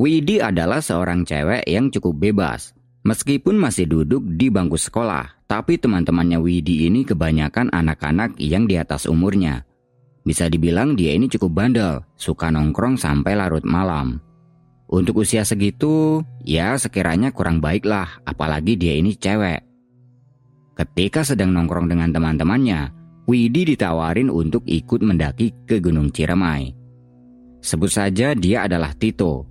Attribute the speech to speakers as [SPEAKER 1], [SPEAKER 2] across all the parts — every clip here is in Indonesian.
[SPEAKER 1] Widi adalah seorang cewek yang cukup bebas. Meskipun masih duduk di bangku sekolah, tapi teman-temannya Widi ini kebanyakan anak-anak yang di atas umurnya. Bisa dibilang dia ini cukup bandel, suka nongkrong sampai larut malam. Untuk usia segitu, ya sekiranya kurang baik lah, apalagi dia ini cewek. Ketika sedang nongkrong dengan teman-temannya, Widi ditawarin untuk ikut mendaki ke Gunung Ciremai. Sebut saja dia adalah Tito,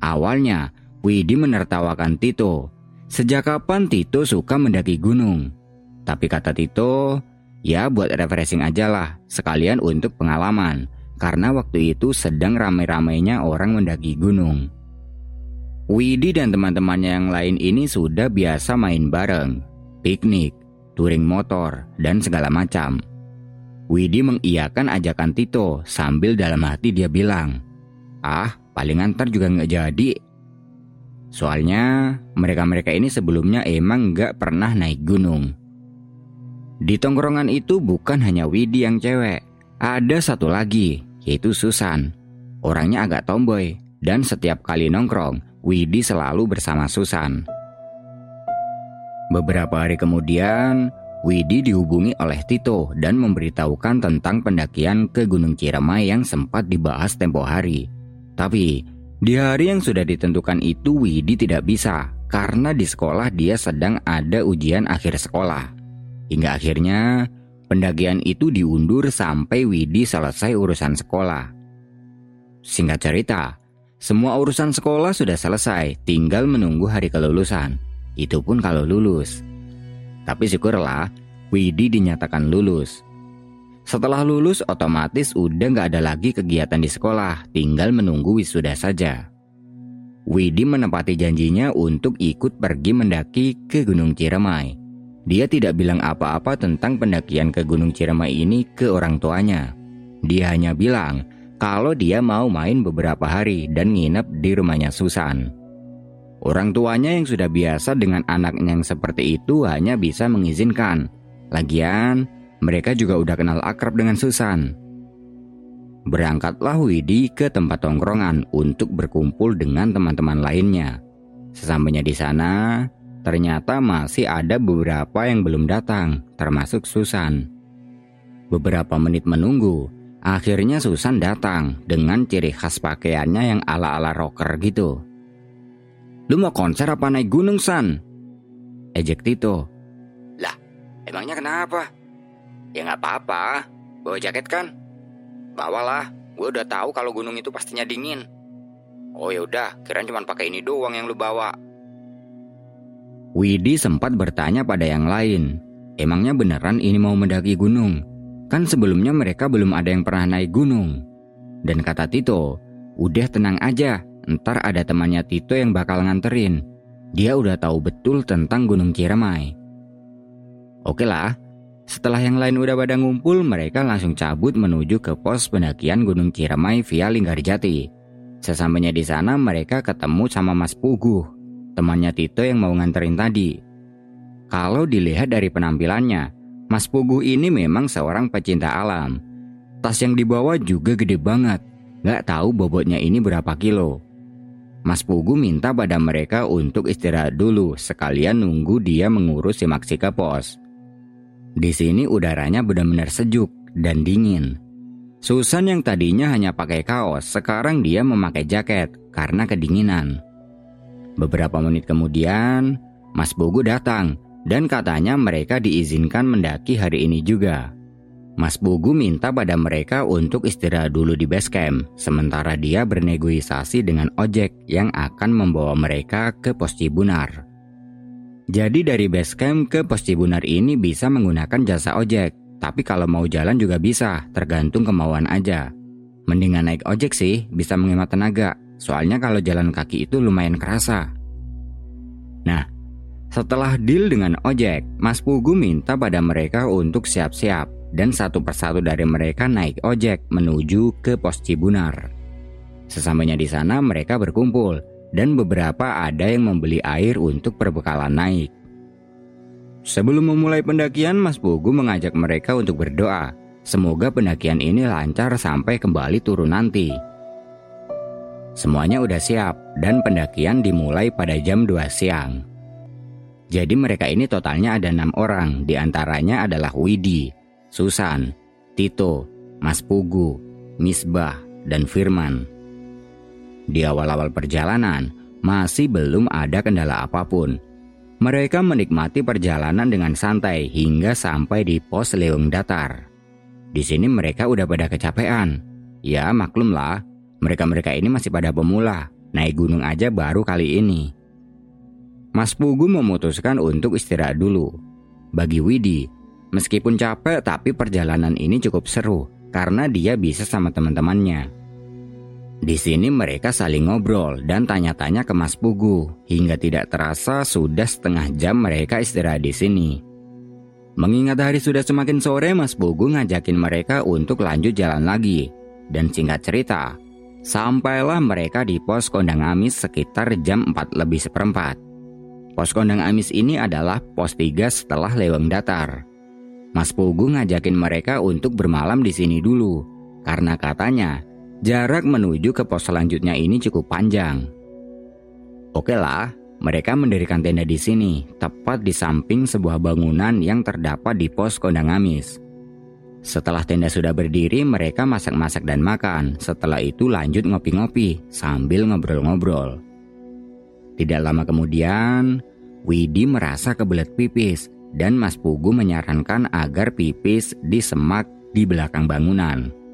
[SPEAKER 1] Awalnya, Widi menertawakan Tito. Sejak kapan Tito suka mendaki gunung? Tapi kata Tito, ya buat refreshing aja lah, sekalian untuk pengalaman. Karena waktu itu sedang ramai-ramainya orang mendaki gunung. Widi dan teman-temannya yang lain ini sudah biasa main bareng, piknik, touring motor, dan segala macam. Widi mengiyakan ajakan Tito sambil dalam hati dia bilang, Ah, paling antar juga nggak jadi. Soalnya mereka-mereka ini sebelumnya emang nggak pernah naik gunung. Di tongkrongan itu bukan hanya Widi yang cewek, ada satu lagi, yaitu Susan. Orangnya agak tomboy, dan setiap kali nongkrong, Widi selalu bersama Susan. Beberapa hari kemudian, Widi dihubungi oleh Tito dan memberitahukan tentang pendakian ke Gunung Ciremai yang sempat dibahas tempo hari. Tapi, di hari yang sudah ditentukan itu Widi tidak bisa karena di sekolah dia sedang ada ujian akhir sekolah. Hingga akhirnya pendakian itu diundur sampai Widi selesai urusan sekolah. Singkat cerita, semua urusan sekolah sudah selesai, tinggal menunggu hari kelulusan. Itu pun kalau lulus. Tapi syukurlah, Widi dinyatakan lulus. Setelah lulus otomatis udah nggak ada lagi kegiatan di sekolah, tinggal menunggu wisuda saja. Widi menepati janjinya untuk ikut pergi mendaki ke Gunung Ciremai. Dia tidak bilang apa-apa tentang pendakian ke Gunung Ciremai ini ke orang tuanya. Dia hanya bilang kalau dia mau main beberapa hari dan nginep di rumahnya Susan. Orang tuanya yang sudah biasa dengan anaknya yang seperti itu hanya bisa mengizinkan. Lagian, mereka juga udah kenal akrab dengan Susan. Berangkatlah Widi ke tempat tongkrongan untuk berkumpul dengan teman-teman lainnya. Sesampainya di sana, ternyata masih ada beberapa yang belum datang, termasuk Susan. Beberapa menit menunggu, akhirnya Susan datang dengan ciri khas pakaiannya yang ala-ala rocker gitu. Lu mau konser apa naik gunung, San? Ejek Tito. Lah, emangnya kenapa? Ya nggak apa-apa, bawa jaket kan? Bawalah, gue udah tahu kalau gunung itu pastinya dingin. Oh ya udah, kirain cuma pakai ini doang yang lu bawa. Widi sempat bertanya pada yang lain. Emangnya beneran ini mau mendaki gunung? Kan sebelumnya mereka belum ada yang pernah naik gunung. Dan kata Tito, udah tenang aja, ntar ada temannya Tito yang bakal nganterin. Dia udah tahu betul tentang Gunung Ciremai. Oke lah, setelah yang lain udah pada ngumpul, mereka langsung cabut menuju ke pos pendakian Gunung Ciremai via Linggarjati. Sesampainya di sana, mereka ketemu sama Mas Puguh, temannya Tito yang mau nganterin tadi. Kalau dilihat dari penampilannya, Mas Puguh ini memang seorang pecinta alam. Tas yang dibawa juga gede banget, gak tahu bobotnya ini berapa kilo. Mas Pugu minta pada mereka untuk istirahat dulu sekalian nunggu dia mengurus si pos. Di sini udaranya benar-benar sejuk dan dingin. Susan yang tadinya hanya pakai kaos, sekarang dia memakai jaket karena kedinginan. Beberapa menit kemudian, Mas Bogu datang dan katanya mereka diizinkan mendaki hari ini juga. Mas Bugu minta pada mereka untuk istirahat dulu di base camp, sementara dia bernegosiasi dengan ojek yang akan membawa mereka ke pos Cibunar. Jadi dari base camp ke pos Cibunar ini bisa menggunakan jasa ojek, tapi kalau mau jalan juga bisa, tergantung kemauan aja. Mendingan naik ojek sih, bisa menghemat tenaga, soalnya kalau jalan kaki itu lumayan kerasa. Nah, setelah deal dengan ojek, Mas Pugu minta pada mereka untuk siap-siap dan satu persatu dari mereka naik ojek menuju ke pos Cibunar. Sesampainya di sana mereka berkumpul dan beberapa ada yang membeli air untuk perbekalan naik. Sebelum memulai pendakian, Mas Pugu mengajak mereka untuk berdoa. Semoga pendakian ini lancar sampai kembali turun nanti. Semuanya udah siap dan pendakian dimulai pada jam 2 siang. Jadi mereka ini totalnya ada enam orang, di antaranya adalah Widi, Susan, Tito, Mas Pugu, Misbah, dan Firman. Di awal-awal perjalanan, masih belum ada kendala apa pun. Mereka menikmati perjalanan dengan santai hingga sampai di pos Leung Datar. Di sini mereka udah pada kecapean. Ya maklumlah, mereka-mereka ini masih pada pemula, naik gunung aja baru kali ini. Mas Pugu memutuskan untuk istirahat dulu. Bagi Widi, Meskipun capek, tapi perjalanan ini cukup seru karena dia bisa sama teman-temannya. Di sini mereka saling ngobrol dan tanya-tanya ke Mas Pugu hingga tidak terasa sudah setengah jam mereka istirahat di sini. Mengingat hari sudah semakin sore, Mas Pugu ngajakin mereka untuk lanjut jalan lagi. Dan singkat cerita, sampailah mereka di pos Kondang Amis sekitar jam 4 lebih seperempat. Pos Kondang Amis ini adalah pos 3 setelah Leweng Datar. Mas Pugu ngajakin mereka untuk bermalam di sini dulu, karena katanya jarak menuju ke pos selanjutnya ini cukup panjang. Oke lah, mereka mendirikan tenda di sini, tepat di samping sebuah bangunan yang terdapat di pos Kondang Amis. Setelah tenda sudah berdiri, mereka masak-masak dan makan. Setelah itu lanjut ngopi-ngopi sambil ngobrol-ngobrol. Tidak lama kemudian, Widi merasa kebelet pipis dan Mas Pugu menyarankan agar pipis di semak di belakang bangunan.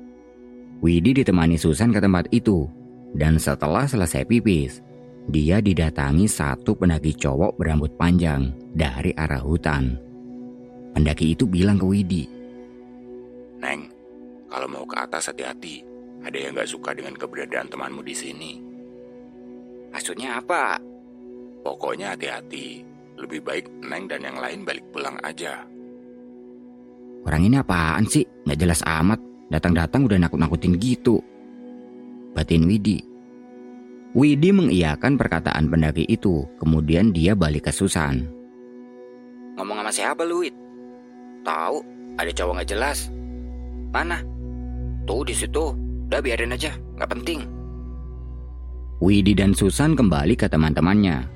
[SPEAKER 1] Widi ditemani Susan ke tempat itu, dan setelah selesai pipis, dia didatangi satu pendaki cowok berambut panjang dari arah hutan. Pendaki itu bilang ke Widi,
[SPEAKER 2] Neng, kalau mau ke atas hati-hati. Ada yang gak suka dengan keberadaan temanmu di sini.
[SPEAKER 1] Maksudnya apa?
[SPEAKER 2] Pokoknya hati-hati. Lebih baik Neng dan yang lain balik pulang aja.
[SPEAKER 1] Orang ini apaan sih? Nggak jelas amat. Datang-datang udah nakut-nakutin gitu. Batin Widi. Widi mengiyakan perkataan pendaki itu. Kemudian dia balik ke Susan.
[SPEAKER 3] Ngomong sama siapa lu, Wid? Tahu, ada cowok nggak jelas. Mana? Tuh di situ. Udah biarin aja, nggak penting.
[SPEAKER 1] Widi dan Susan kembali ke teman-temannya.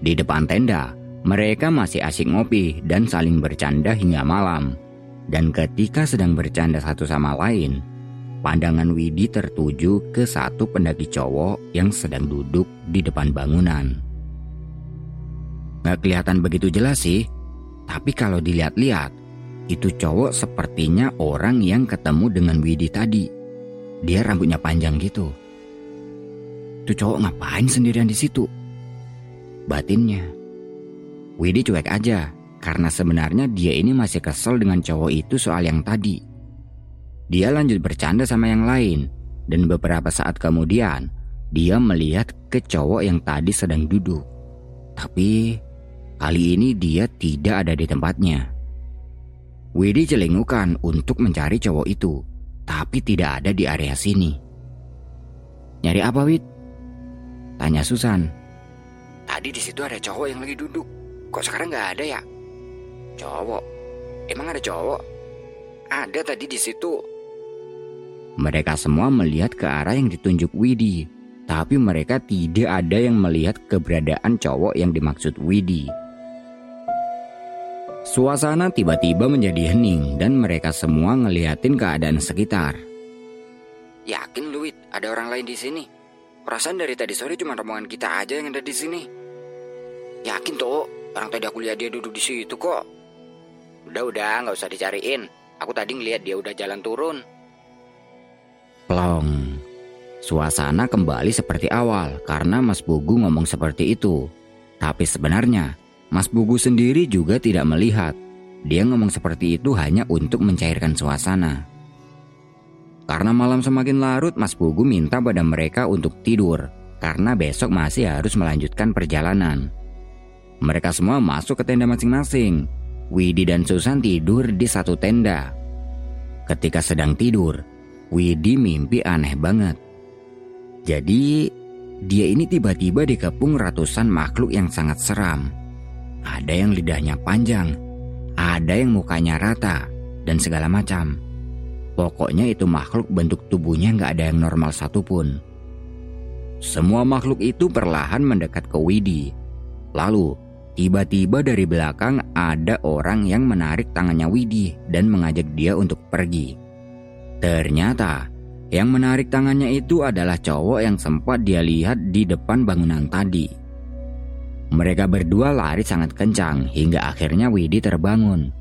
[SPEAKER 1] Di depan tenda, mereka masih asik ngopi dan saling bercanda hingga malam. Dan ketika sedang bercanda satu sama lain, pandangan Widi tertuju ke satu pendaki cowok yang sedang duduk di depan bangunan. Gak kelihatan begitu jelas sih, tapi kalau dilihat-lihat, itu cowok sepertinya orang yang ketemu dengan Widi tadi. Dia rambutnya panjang gitu. Itu cowok ngapain sendirian di situ? Batinnya, Widi cuek aja, karena sebenarnya dia ini masih kesel dengan cowok itu soal yang tadi. Dia lanjut bercanda sama yang lain, dan beberapa saat kemudian, dia melihat ke cowok yang tadi sedang duduk. Tapi, kali ini dia tidak ada di tempatnya. Widi celingukan untuk mencari cowok itu, tapi tidak ada di area sini. Nyari apa, Wid? Tanya Susan.
[SPEAKER 3] Tadi di situ ada cowok yang lagi duduk. Kok sekarang nggak ada ya? Cowok? Emang ada cowok? Ada tadi di situ.
[SPEAKER 1] Mereka semua melihat ke arah yang ditunjuk Widi, tapi mereka tidak ada yang melihat keberadaan cowok yang dimaksud Widi. Suasana tiba-tiba menjadi hening dan mereka semua ngeliatin keadaan sekitar.
[SPEAKER 3] Yakin Luit ada orang lain di sini? Perasaan dari tadi sore cuma rombongan kita aja yang ada di sini. Yakin tuh, Orang tadi aku lihat dia duduk di situ kok. Udah udah nggak usah dicariin. Aku tadi ngeliat dia udah jalan turun.
[SPEAKER 1] Plong. Suasana kembali seperti awal karena Mas Bugu ngomong seperti itu. Tapi sebenarnya Mas Bugu sendiri juga tidak melihat. Dia ngomong seperti itu hanya untuk mencairkan suasana. Karena malam semakin larut, Mas Bugu minta pada mereka untuk tidur karena besok masih harus melanjutkan perjalanan. Mereka semua masuk ke tenda masing-masing. Widi dan Susan tidur di satu tenda. Ketika sedang tidur, Widi mimpi aneh banget. Jadi, dia ini tiba-tiba dikepung ratusan makhluk yang sangat seram. Ada yang lidahnya panjang, ada yang mukanya rata, dan segala macam. Pokoknya itu makhluk bentuk tubuhnya nggak ada yang normal satupun. Semua makhluk itu perlahan mendekat ke Widi. Lalu, tiba-tiba dari belakang ada orang yang menarik tangannya Widi dan mengajak dia untuk pergi. Ternyata, yang menarik tangannya itu adalah cowok yang sempat dia lihat di depan bangunan tadi. Mereka berdua lari sangat kencang hingga akhirnya Widi terbangun.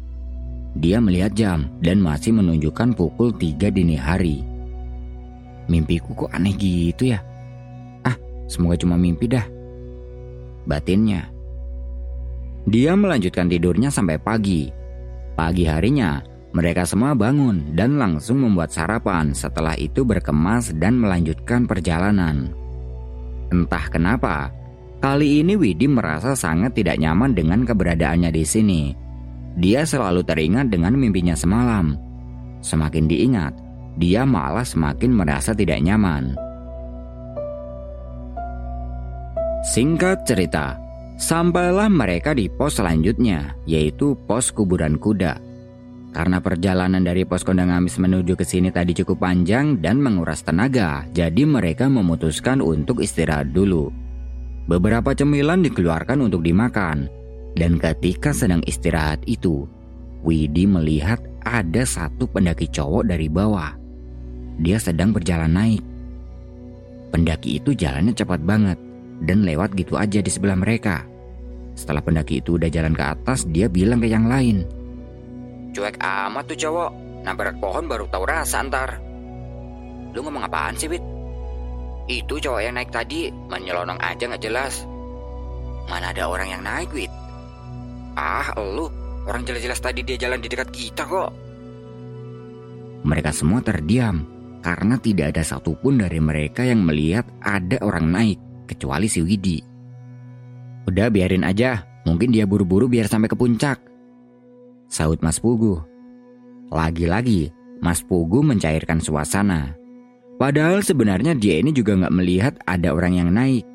[SPEAKER 1] Dia melihat jam dan masih menunjukkan pukul 3 dini hari. Mimpiku kok aneh gitu ya? Ah, semoga cuma mimpi dah. Batinnya. Dia melanjutkan tidurnya sampai pagi. Pagi harinya, mereka semua bangun dan langsung membuat sarapan setelah itu berkemas dan melanjutkan perjalanan. Entah kenapa, kali ini Widi merasa sangat tidak nyaman dengan keberadaannya di sini. Dia selalu teringat dengan mimpinya semalam. Semakin diingat, dia malah semakin merasa tidak nyaman. Singkat cerita, sampailah mereka di pos selanjutnya, yaitu pos kuburan kuda. Karena perjalanan dari pos kondang amis menuju ke sini tadi cukup panjang dan menguras tenaga, jadi mereka memutuskan untuk istirahat dulu. Beberapa cemilan dikeluarkan untuk dimakan, dan ketika sedang istirahat itu, Widi melihat ada satu pendaki cowok dari bawah. Dia sedang berjalan naik. Pendaki itu jalannya cepat banget dan lewat gitu aja di sebelah mereka. Setelah pendaki itu udah jalan ke atas, dia bilang ke yang lain,
[SPEAKER 3] Cuek amat tuh cowok. Nabrak pohon baru tahu rasa antar. Lu ngomong apaan sih, Wit? Itu cowok yang naik tadi menyelonong aja nggak jelas. Mana ada orang yang naik, Wit? Ah, lu. Orang jelas-jelas tadi dia jalan di dekat kita kok.
[SPEAKER 1] Mereka semua terdiam karena tidak ada satupun dari mereka yang melihat ada orang naik kecuali si Widi. Udah biarin aja, mungkin dia buru-buru biar sampai ke puncak. Saud Mas Pugu. Lagi-lagi, Mas Pugu mencairkan suasana. Padahal sebenarnya dia ini juga nggak melihat ada orang yang naik.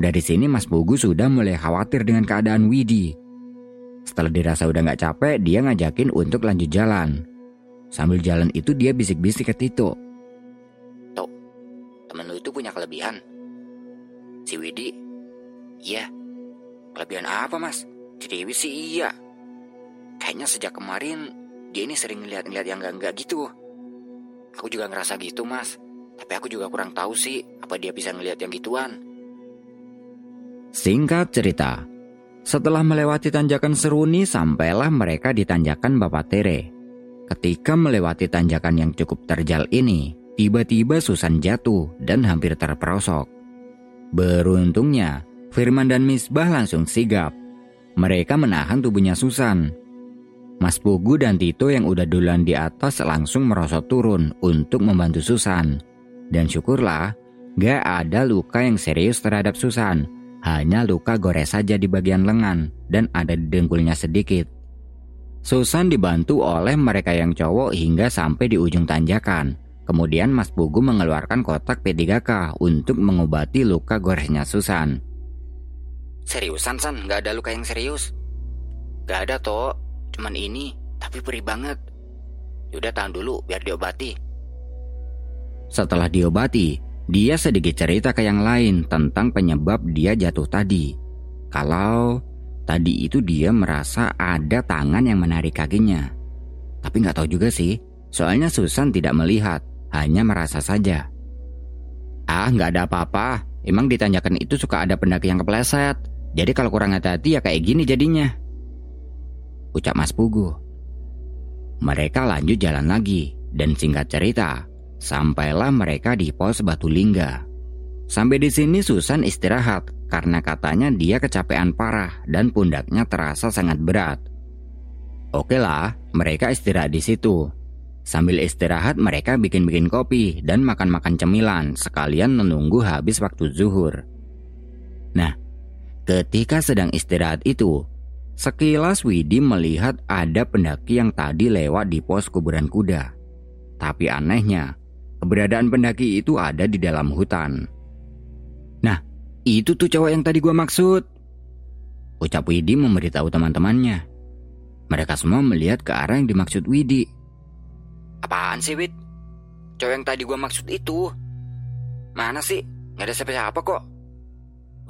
[SPEAKER 1] Dari sini Mas Pugu sudah mulai khawatir dengan keadaan Widi. Setelah dirasa udah nggak capek, dia ngajakin untuk lanjut jalan. Sambil jalan itu dia bisik-bisik ke Tito.
[SPEAKER 3] Tok, temen lu itu punya kelebihan. Si Widi, iya. Kelebihan apa mas? Si Dewi sih iya. Kayaknya sejak kemarin dia ini sering ngeliat-ngeliat yang enggak-enggak gitu. Aku juga ngerasa gitu mas. Tapi aku juga kurang tahu sih apa dia bisa ngeliat yang gituan.
[SPEAKER 1] Singkat cerita, setelah melewati tanjakan Seruni sampailah mereka di tanjakan Bapak Tere. Ketika melewati tanjakan yang cukup terjal ini, tiba-tiba Susan jatuh dan hampir terperosok. Beruntungnya, Firman dan Misbah langsung sigap. Mereka menahan tubuhnya Susan. Mas Pugu dan Tito yang udah duluan di atas langsung merosot turun untuk membantu Susan. Dan syukurlah, gak ada luka yang serius terhadap Susan. Hanya luka gores saja di bagian lengan dan ada di dengkulnya sedikit. Susan dibantu oleh mereka yang cowok hingga sampai di ujung tanjakan. Kemudian Mas Pugu mengeluarkan kotak P3K untuk mengobati luka goresnya Susan.
[SPEAKER 3] Seriusan San, nggak ada luka yang serius? Gak ada toh, cuman ini, tapi perih banget. Yaudah tahan dulu biar diobati.
[SPEAKER 1] Setelah diobati, dia sedikit cerita ke yang lain tentang penyebab dia jatuh tadi. Kalau tadi itu dia merasa ada tangan yang menarik kakinya. Tapi nggak tahu juga sih, soalnya Susan tidak melihat, hanya merasa saja. Ah, nggak ada apa-apa. Emang ditanyakan itu suka ada pendaki yang kepleset. Jadi kalau kurang hati-hati ya kayak gini jadinya. Ucap Mas Pugu. Mereka lanjut jalan lagi, dan singkat cerita, sampailah mereka di pos Batu Lingga. Sampai di sini Susan istirahat karena katanya dia kecapean parah dan pundaknya terasa sangat berat. Oke lah, mereka istirahat di situ. Sambil istirahat mereka bikin-bikin kopi dan makan-makan cemilan sekalian menunggu habis waktu zuhur. Nah, ketika sedang istirahat itu, sekilas Widi melihat ada pendaki yang tadi lewat di pos kuburan kuda. Tapi anehnya, keberadaan pendaki itu ada di dalam hutan. Nah, itu tuh cowok yang tadi gua maksud. Ucap Widi memberitahu teman-temannya. Mereka semua melihat ke arah yang dimaksud Widi.
[SPEAKER 3] Apaan sih, Wid? Cowok yang tadi gua maksud itu. Mana sih? Gak ada siapa-siapa kok.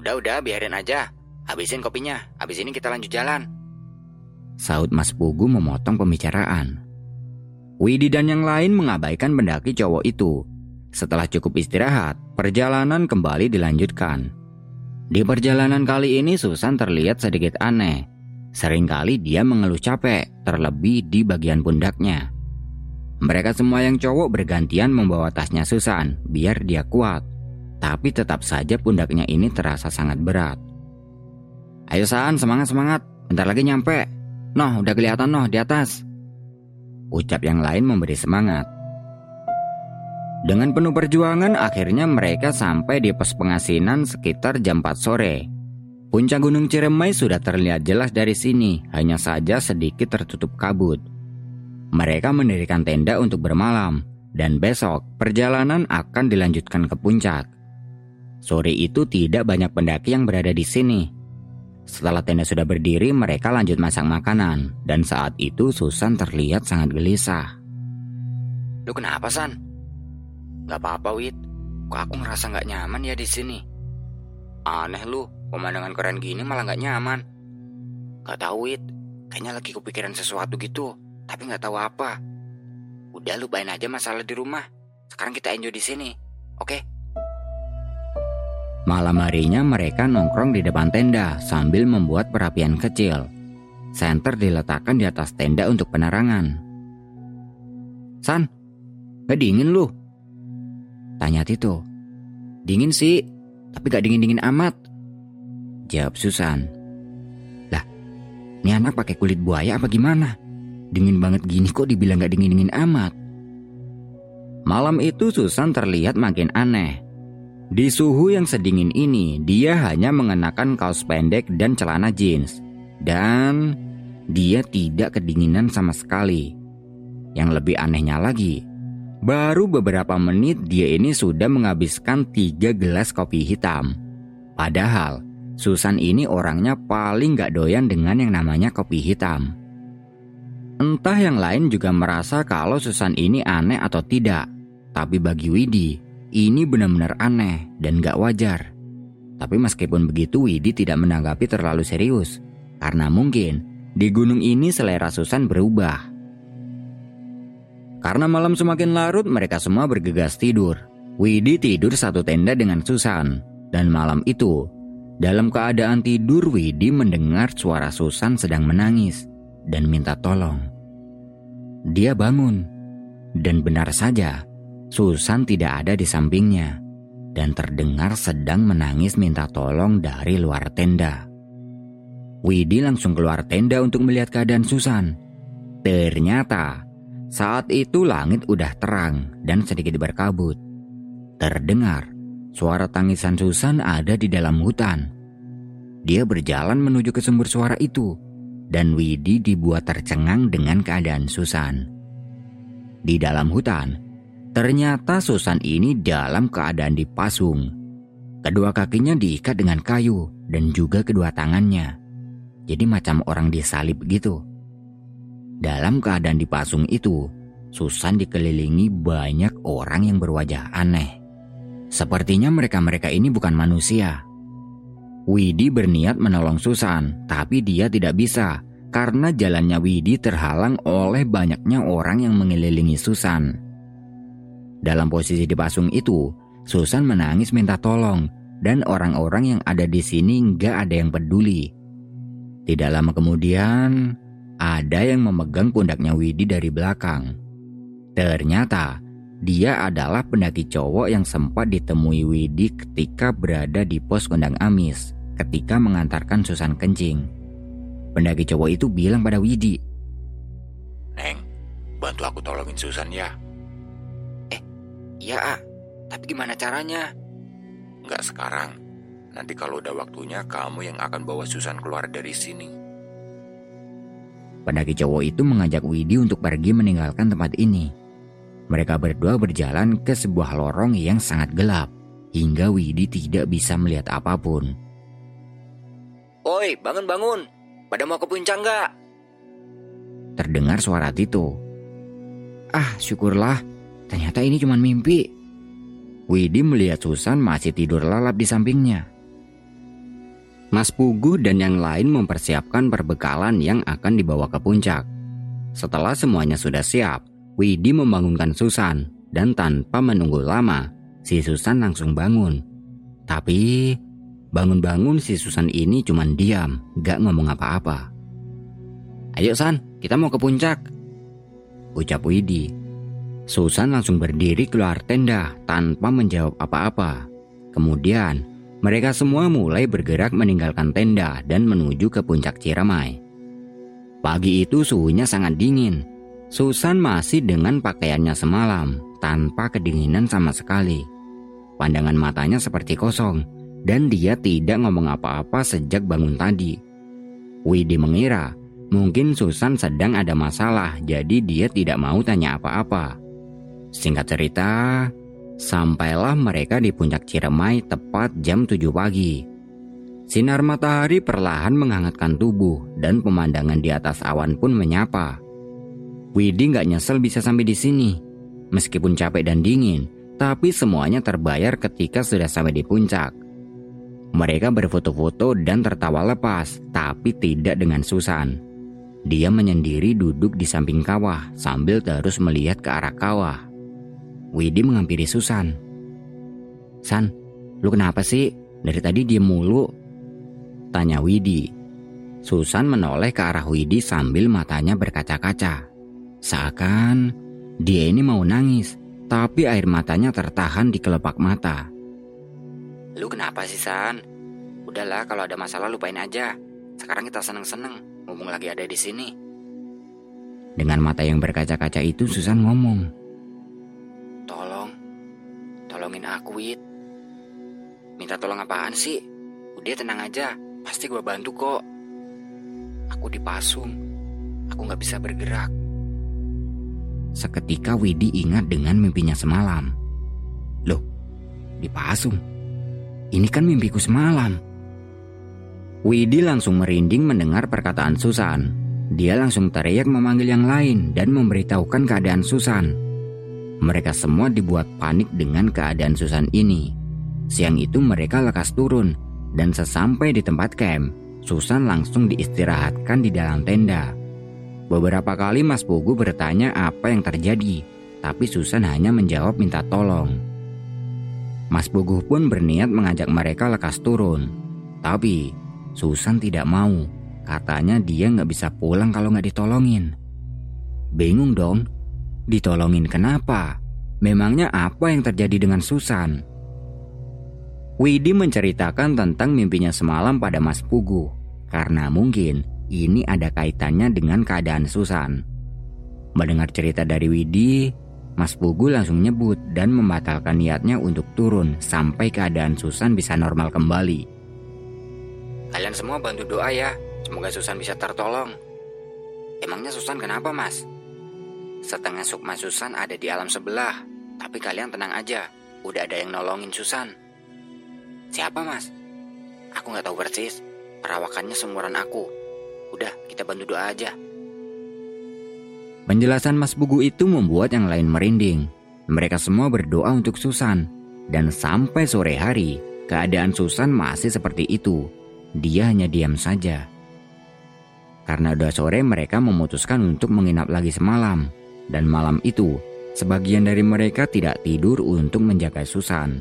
[SPEAKER 3] Udah-udah, biarin aja. Habisin kopinya. Habis ini kita lanjut jalan.
[SPEAKER 1] Saud Mas Pugu memotong pembicaraan. Widi dan yang lain mengabaikan pendaki cowok itu. Setelah cukup istirahat, perjalanan kembali dilanjutkan. Di perjalanan kali ini Susan terlihat sedikit aneh. Seringkali dia mengeluh capek, terlebih di bagian pundaknya. Mereka semua yang cowok bergantian membawa tasnya Susan, biar dia kuat tapi tetap saja pundaknya ini terasa sangat berat. Ayo San, semangat-semangat, bentar lagi nyampe. Noh, udah kelihatan noh di atas. Ucap yang lain memberi semangat. Dengan penuh perjuangan, akhirnya mereka sampai di pos pengasinan sekitar jam 4 sore. Puncak Gunung Ciremai sudah terlihat jelas dari sini, hanya saja sedikit tertutup kabut. Mereka mendirikan tenda untuk bermalam, dan besok perjalanan akan dilanjutkan ke puncak. Sore itu tidak banyak pendaki yang berada di sini. Setelah tenda sudah berdiri, mereka lanjut masak makanan. Dan saat itu Susan terlihat sangat gelisah.
[SPEAKER 3] Lu kenapa, San? Gak apa-apa, Wit. Kok aku ngerasa gak nyaman ya di sini? Aneh lu, pemandangan keren gini malah gak nyaman. Gak tahu, Wit. Kayaknya lagi kepikiran sesuatu gitu, tapi gak tahu apa. Udah lupain aja masalah di rumah. Sekarang kita enjoy di sini, oke? Okay?
[SPEAKER 1] Malam harinya mereka nongkrong di depan tenda sambil membuat perapian kecil. Senter diletakkan di atas tenda untuk penerangan. San, gak dingin lu? Tanya Tito. Dingin sih, tapi gak dingin-dingin amat. Jawab Susan. Lah, ini anak pakai kulit buaya apa gimana? Dingin banget gini kok dibilang gak dingin-dingin amat. Malam itu Susan terlihat makin aneh di suhu yang sedingin ini, dia hanya mengenakan kaos pendek dan celana jeans. Dan dia tidak kedinginan sama sekali. Yang lebih anehnya lagi, baru beberapa menit dia ini sudah menghabiskan tiga gelas kopi hitam. Padahal, Susan ini orangnya paling gak doyan dengan yang namanya kopi hitam. Entah yang lain juga merasa kalau Susan ini aneh atau tidak. Tapi bagi Widi, ini benar-benar aneh dan gak wajar. Tapi meskipun begitu Widi tidak menanggapi terlalu serius. Karena mungkin di gunung ini selera Susan berubah. Karena malam semakin larut mereka semua bergegas tidur. Widi tidur satu tenda dengan Susan. Dan malam itu, dalam keadaan tidur Widi mendengar suara Susan sedang menangis dan minta tolong. Dia bangun. Dan benar saja, Susan tidak ada di sampingnya dan terdengar sedang menangis minta tolong dari luar tenda. Widi langsung keluar tenda untuk melihat keadaan Susan. Ternyata saat itu langit udah terang dan sedikit berkabut. Terdengar suara tangisan Susan ada di dalam hutan. Dia berjalan menuju ke sumber suara itu dan Widi dibuat tercengang dengan keadaan Susan. Di dalam hutan, Ternyata Susan ini dalam keadaan dipasung. Kedua kakinya diikat dengan kayu dan juga kedua tangannya. Jadi macam orang disalib gitu. Dalam keadaan dipasung itu, Susan dikelilingi banyak orang yang berwajah aneh. Sepertinya mereka-mereka ini bukan manusia. Widi berniat menolong Susan, tapi dia tidak bisa karena jalannya Widi terhalang oleh banyaknya orang yang mengelilingi Susan. Dalam posisi dipasung itu, Susan menangis minta tolong dan orang-orang yang ada di sini nggak ada yang peduli. Tidak lama kemudian, ada yang memegang pundaknya Widi dari belakang. Ternyata dia adalah pendaki cowok yang sempat ditemui Widi ketika berada di pos kondang Amis ketika mengantarkan Susan kencing. Pendaki cowok itu bilang pada Widi,
[SPEAKER 2] Neng, bantu aku tolongin Susan ya.
[SPEAKER 3] Eh, iya, A. Tapi gimana caranya?
[SPEAKER 2] Nggak sekarang. Nanti kalau udah waktunya, kamu yang akan bawa Susan keluar dari sini.
[SPEAKER 1] Pendaki cowok itu mengajak Widi untuk pergi meninggalkan tempat ini. Mereka berdua berjalan ke sebuah lorong yang sangat gelap, hingga Widi tidak bisa melihat apa pun.
[SPEAKER 3] Oi, bangun-bangun. Pada mau ke puncak nggak?
[SPEAKER 1] Terdengar suara Tito. Ah, syukurlah. Ternyata ini cuma mimpi. Widi melihat Susan masih tidur lalap di sampingnya. Mas Pugu dan yang lain mempersiapkan perbekalan yang akan dibawa ke puncak. Setelah semuanya sudah siap, Widi membangunkan Susan dan tanpa menunggu lama, si Susan langsung bangun. Tapi bangun-bangun si Susan ini cuma diam, gak ngomong apa-apa. Ayo San, kita mau ke puncak. Ucap Widi. Susan langsung berdiri keluar tenda tanpa menjawab apa-apa. Kemudian mereka semua mulai bergerak meninggalkan tenda dan menuju ke puncak Ciramai. Pagi itu suhunya sangat dingin. Susan masih dengan pakaiannya semalam, tanpa kedinginan sama sekali. Pandangan matanya seperti kosong, dan dia tidak ngomong apa-apa sejak bangun tadi. Widi mengira mungkin Susan sedang ada masalah, jadi dia tidak mau tanya apa-apa. Singkat cerita, Sampailah mereka di puncak Ciremai tepat jam 7 pagi. Sinar matahari perlahan menghangatkan tubuh dan pemandangan di atas awan pun menyapa. Widi nggak nyesel bisa sampai di sini. Meskipun capek dan dingin, tapi semuanya terbayar ketika sudah sampai di puncak. Mereka berfoto-foto dan tertawa lepas, tapi tidak dengan Susan. Dia menyendiri duduk di samping kawah sambil terus melihat ke arah kawah. Widi menghampiri Susan. San, lu kenapa sih? Dari tadi diem mulu. Tanya Widi. Susan menoleh ke arah Widi sambil matanya berkaca-kaca. Seakan dia ini mau nangis, tapi air matanya tertahan di kelopak mata.
[SPEAKER 3] Lu kenapa sih, San? Udahlah, kalau ada masalah lupain aja. Sekarang kita seneng-seneng, ngomong lagi ada di sini.
[SPEAKER 1] Dengan mata yang berkaca-kaca itu Susan ngomong.
[SPEAKER 3] Tolongin aku, Wit. Minta tolong apaan sih? Udah tenang aja, pasti gue bantu kok. Aku dipasung, aku gak bisa bergerak.
[SPEAKER 1] Seketika Widi ingat dengan mimpinya semalam. Loh, dipasung? Ini kan mimpiku semalam. Widi langsung merinding mendengar perkataan Susan. Dia langsung teriak memanggil yang lain dan memberitahukan keadaan Susan. Mereka semua dibuat panik dengan keadaan Susan ini. Siang itu mereka lekas turun dan sesampai di tempat camp, Susan langsung diistirahatkan di dalam tenda. Beberapa kali Mas Pugu bertanya apa yang terjadi, tapi Susan hanya menjawab minta tolong. Mas Pugu pun berniat mengajak mereka lekas turun, tapi Susan tidak mau. Katanya dia nggak bisa pulang kalau nggak ditolongin. Bingung dong, Ditolongin kenapa? Memangnya apa yang terjadi dengan Susan? Widi menceritakan tentang mimpinya semalam pada Mas Pugu, karena mungkin ini ada kaitannya dengan keadaan Susan. Mendengar cerita dari Widi, Mas Pugu langsung nyebut dan membatalkan niatnya untuk turun sampai keadaan Susan bisa normal kembali.
[SPEAKER 3] Kalian semua bantu doa ya, semoga Susan bisa tertolong. Emangnya Susan kenapa mas? Setengah sukma Susan ada di alam sebelah, tapi kalian tenang aja, udah ada yang nolongin Susan. Siapa mas? Aku nggak tahu persis, perawakannya seumuran aku. Udah, kita bantu doa aja.
[SPEAKER 1] Penjelasan Mas Bugu itu membuat yang lain merinding. Mereka semua berdoa untuk Susan. Dan sampai sore hari, keadaan Susan masih seperti itu. Dia hanya diam saja. Karena udah sore mereka memutuskan untuk menginap lagi semalam dan malam itu sebagian dari mereka tidak tidur untuk menjaga Susan.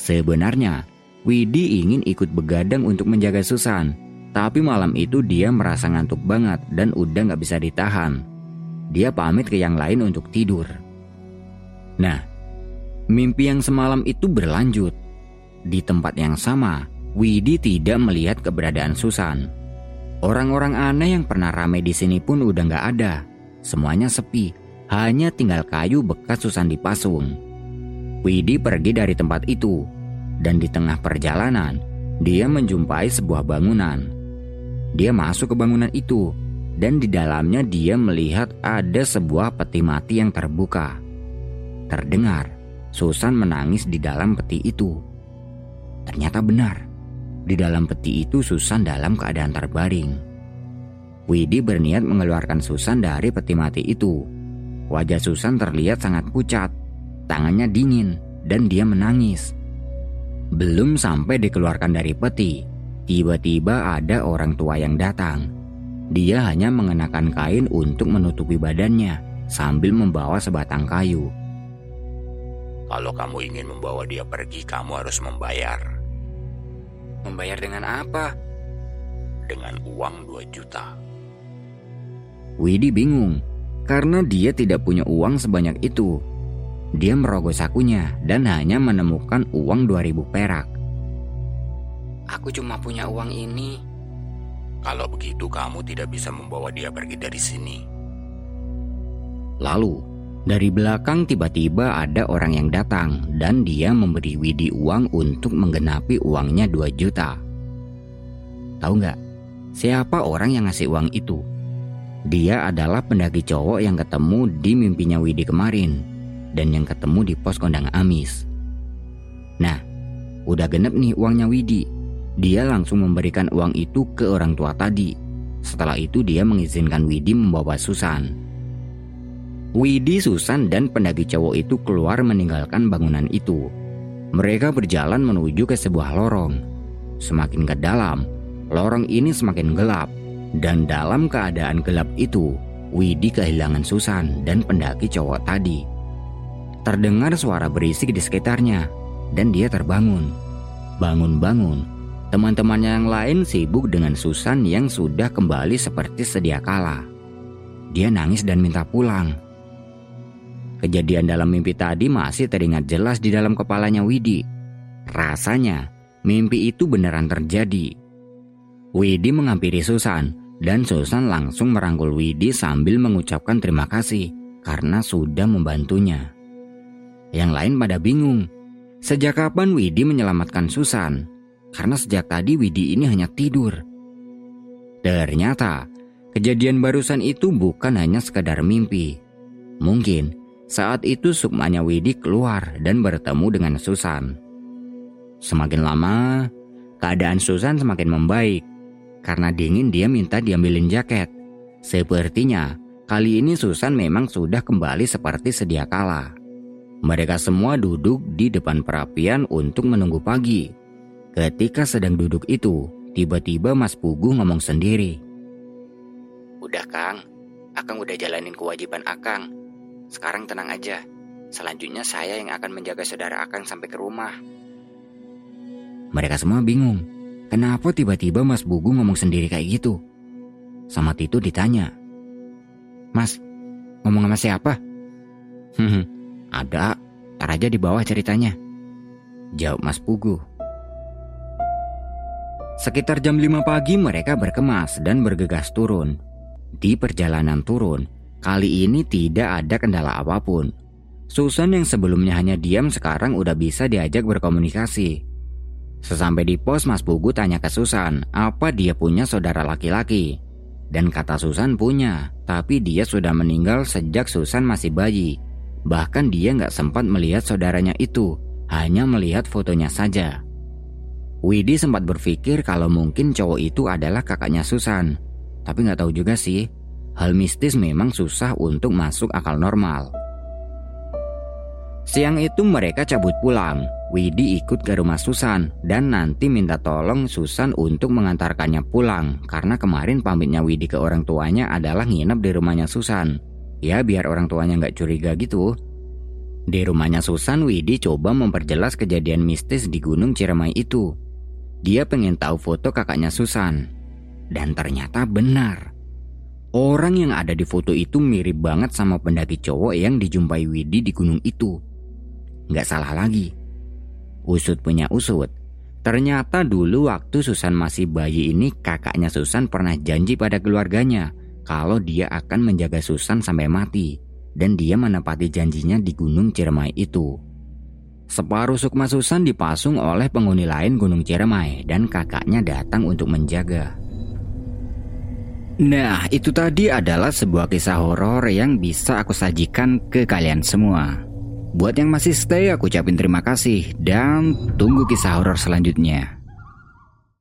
[SPEAKER 1] Sebenarnya, Widi ingin ikut begadang untuk menjaga Susan, Tapi malam itu dia merasa ngantuk banget dan udah gak bisa ditahan. Dia pamit ke yang lain untuk tidur. Nah, mimpi yang semalam itu berlanjut. Di tempat yang sama, Widi tidak melihat keberadaan Susan. Orang-orang aneh yang pernah ramai di sini pun udah gak ada. Semuanya sepi, hanya tinggal kayu bekas Susan dipasung. Widi pergi dari tempat itu, dan di tengah perjalanan, dia menjumpai sebuah bangunan. Dia masuk ke bangunan itu, dan di dalamnya dia melihat ada sebuah peti mati yang terbuka. Terdengar, Susan menangis di dalam peti itu. Ternyata benar, di dalam peti itu Susan dalam keadaan terbaring. Widi berniat mengeluarkan Susan dari peti mati itu. Wajah Susan terlihat sangat pucat, tangannya dingin, dan dia menangis. Belum sampai dikeluarkan dari peti, tiba-tiba ada orang tua yang datang. Dia hanya mengenakan kain untuk menutupi badannya sambil membawa sebatang kayu.
[SPEAKER 2] Kalau kamu ingin membawa dia pergi, kamu harus membayar.
[SPEAKER 3] Membayar dengan apa?
[SPEAKER 2] Dengan uang 2 juta.
[SPEAKER 1] Widi bingung karena dia tidak punya uang sebanyak itu. Dia merogoh sakunya dan hanya menemukan uang 2000 perak.
[SPEAKER 3] Aku cuma punya uang ini.
[SPEAKER 2] Kalau begitu kamu tidak bisa membawa dia pergi dari sini.
[SPEAKER 1] Lalu, dari belakang tiba-tiba ada orang yang datang dan dia memberi Widi uang untuk menggenapi uangnya 2 juta. Tahu nggak, siapa orang yang ngasih uang itu? Dia adalah pendaki cowok yang ketemu di mimpinya Widi kemarin dan yang ketemu di pos kondang Amis. Nah, udah genep nih uangnya Widi. Dia langsung memberikan uang itu ke orang tua tadi. Setelah itu dia mengizinkan Widi membawa Susan. Widi, Susan, dan pendaki cowok itu keluar meninggalkan bangunan itu. Mereka berjalan menuju ke sebuah lorong. Semakin ke dalam, lorong ini semakin gelap. Dan dalam keadaan gelap itu, Widi kehilangan Susan dan pendaki cowok tadi. Terdengar suara berisik di sekitarnya, dan dia terbangun. Bangun-bangun, teman-temannya yang lain sibuk dengan Susan yang sudah kembali seperti sedia kala. Dia nangis dan minta pulang. Kejadian dalam mimpi tadi masih teringat jelas di dalam kepalanya Widi. Rasanya, mimpi itu beneran terjadi. Widi menghampiri Susan, dan Susan langsung merangkul Widi sambil mengucapkan terima kasih karena sudah membantunya. Yang lain pada bingung. Sejak kapan Widi menyelamatkan Susan? Karena sejak tadi Widi ini hanya tidur. Ternyata, kejadian barusan itu bukan hanya sekadar mimpi. Mungkin saat itu sukmanya Widi keluar dan bertemu dengan Susan. Semakin lama, keadaan Susan semakin membaik. Karena dingin dia minta diambilin jaket. Sepertinya kali ini Susan memang sudah kembali seperti sedia kala. Mereka semua duduk di depan perapian untuk menunggu pagi. Ketika sedang duduk itu, tiba-tiba Mas Pugu ngomong sendiri.
[SPEAKER 3] Udah Kang, Akang udah jalanin kewajiban Akang. Sekarang tenang aja. Selanjutnya saya yang akan menjaga saudara Akang sampai ke rumah.
[SPEAKER 1] Mereka semua bingung. Kenapa tiba-tiba Mas Bugu ngomong sendiri kayak gitu? Sama Tito ditanya. Mas, ngomong sama siapa? Hmm, ada, tar aja di bawah ceritanya. Jawab Mas Pugu. Sekitar jam 5 pagi mereka berkemas dan bergegas turun. Di perjalanan turun, kali ini tidak ada kendala apa pun. Susan yang sebelumnya hanya diam sekarang udah bisa diajak berkomunikasi. Sesampai di pos Mas Pugu tanya ke Susan apa dia punya saudara laki-laki. Dan kata Susan punya, tapi dia sudah meninggal sejak Susan masih bayi. Bahkan dia nggak sempat melihat saudaranya itu, hanya melihat fotonya saja. Widi sempat berpikir kalau mungkin cowok itu adalah kakaknya Susan. Tapi nggak tahu juga sih, hal mistis memang susah untuk masuk akal normal. Siang itu mereka cabut pulang. Widi ikut ke rumah Susan dan nanti minta tolong Susan untuk mengantarkannya pulang karena kemarin pamitnya Widi ke orang tuanya adalah nginep di rumahnya Susan. Ya biar orang tuanya nggak curiga gitu. Di rumahnya Susan, Widi coba memperjelas kejadian mistis di Gunung Ciremai itu. Dia pengen tahu foto kakaknya Susan. Dan ternyata benar. Orang yang ada di foto itu mirip banget sama pendaki cowok yang dijumpai Widi di gunung itu. Nggak salah lagi. Usut punya usut. Ternyata dulu waktu Susan masih bayi ini kakaknya Susan pernah janji pada keluarganya kalau dia akan menjaga Susan sampai mati. Dan dia menepati janjinya di gunung Ciremai itu. Separuh sukma Susan dipasung oleh penghuni lain Gunung Ciremai dan kakaknya datang untuk menjaga. Nah, itu tadi adalah sebuah kisah horor yang bisa aku sajikan ke kalian semua. Buat yang masih stay, aku ucapin terima kasih dan tunggu kisah horor selanjutnya.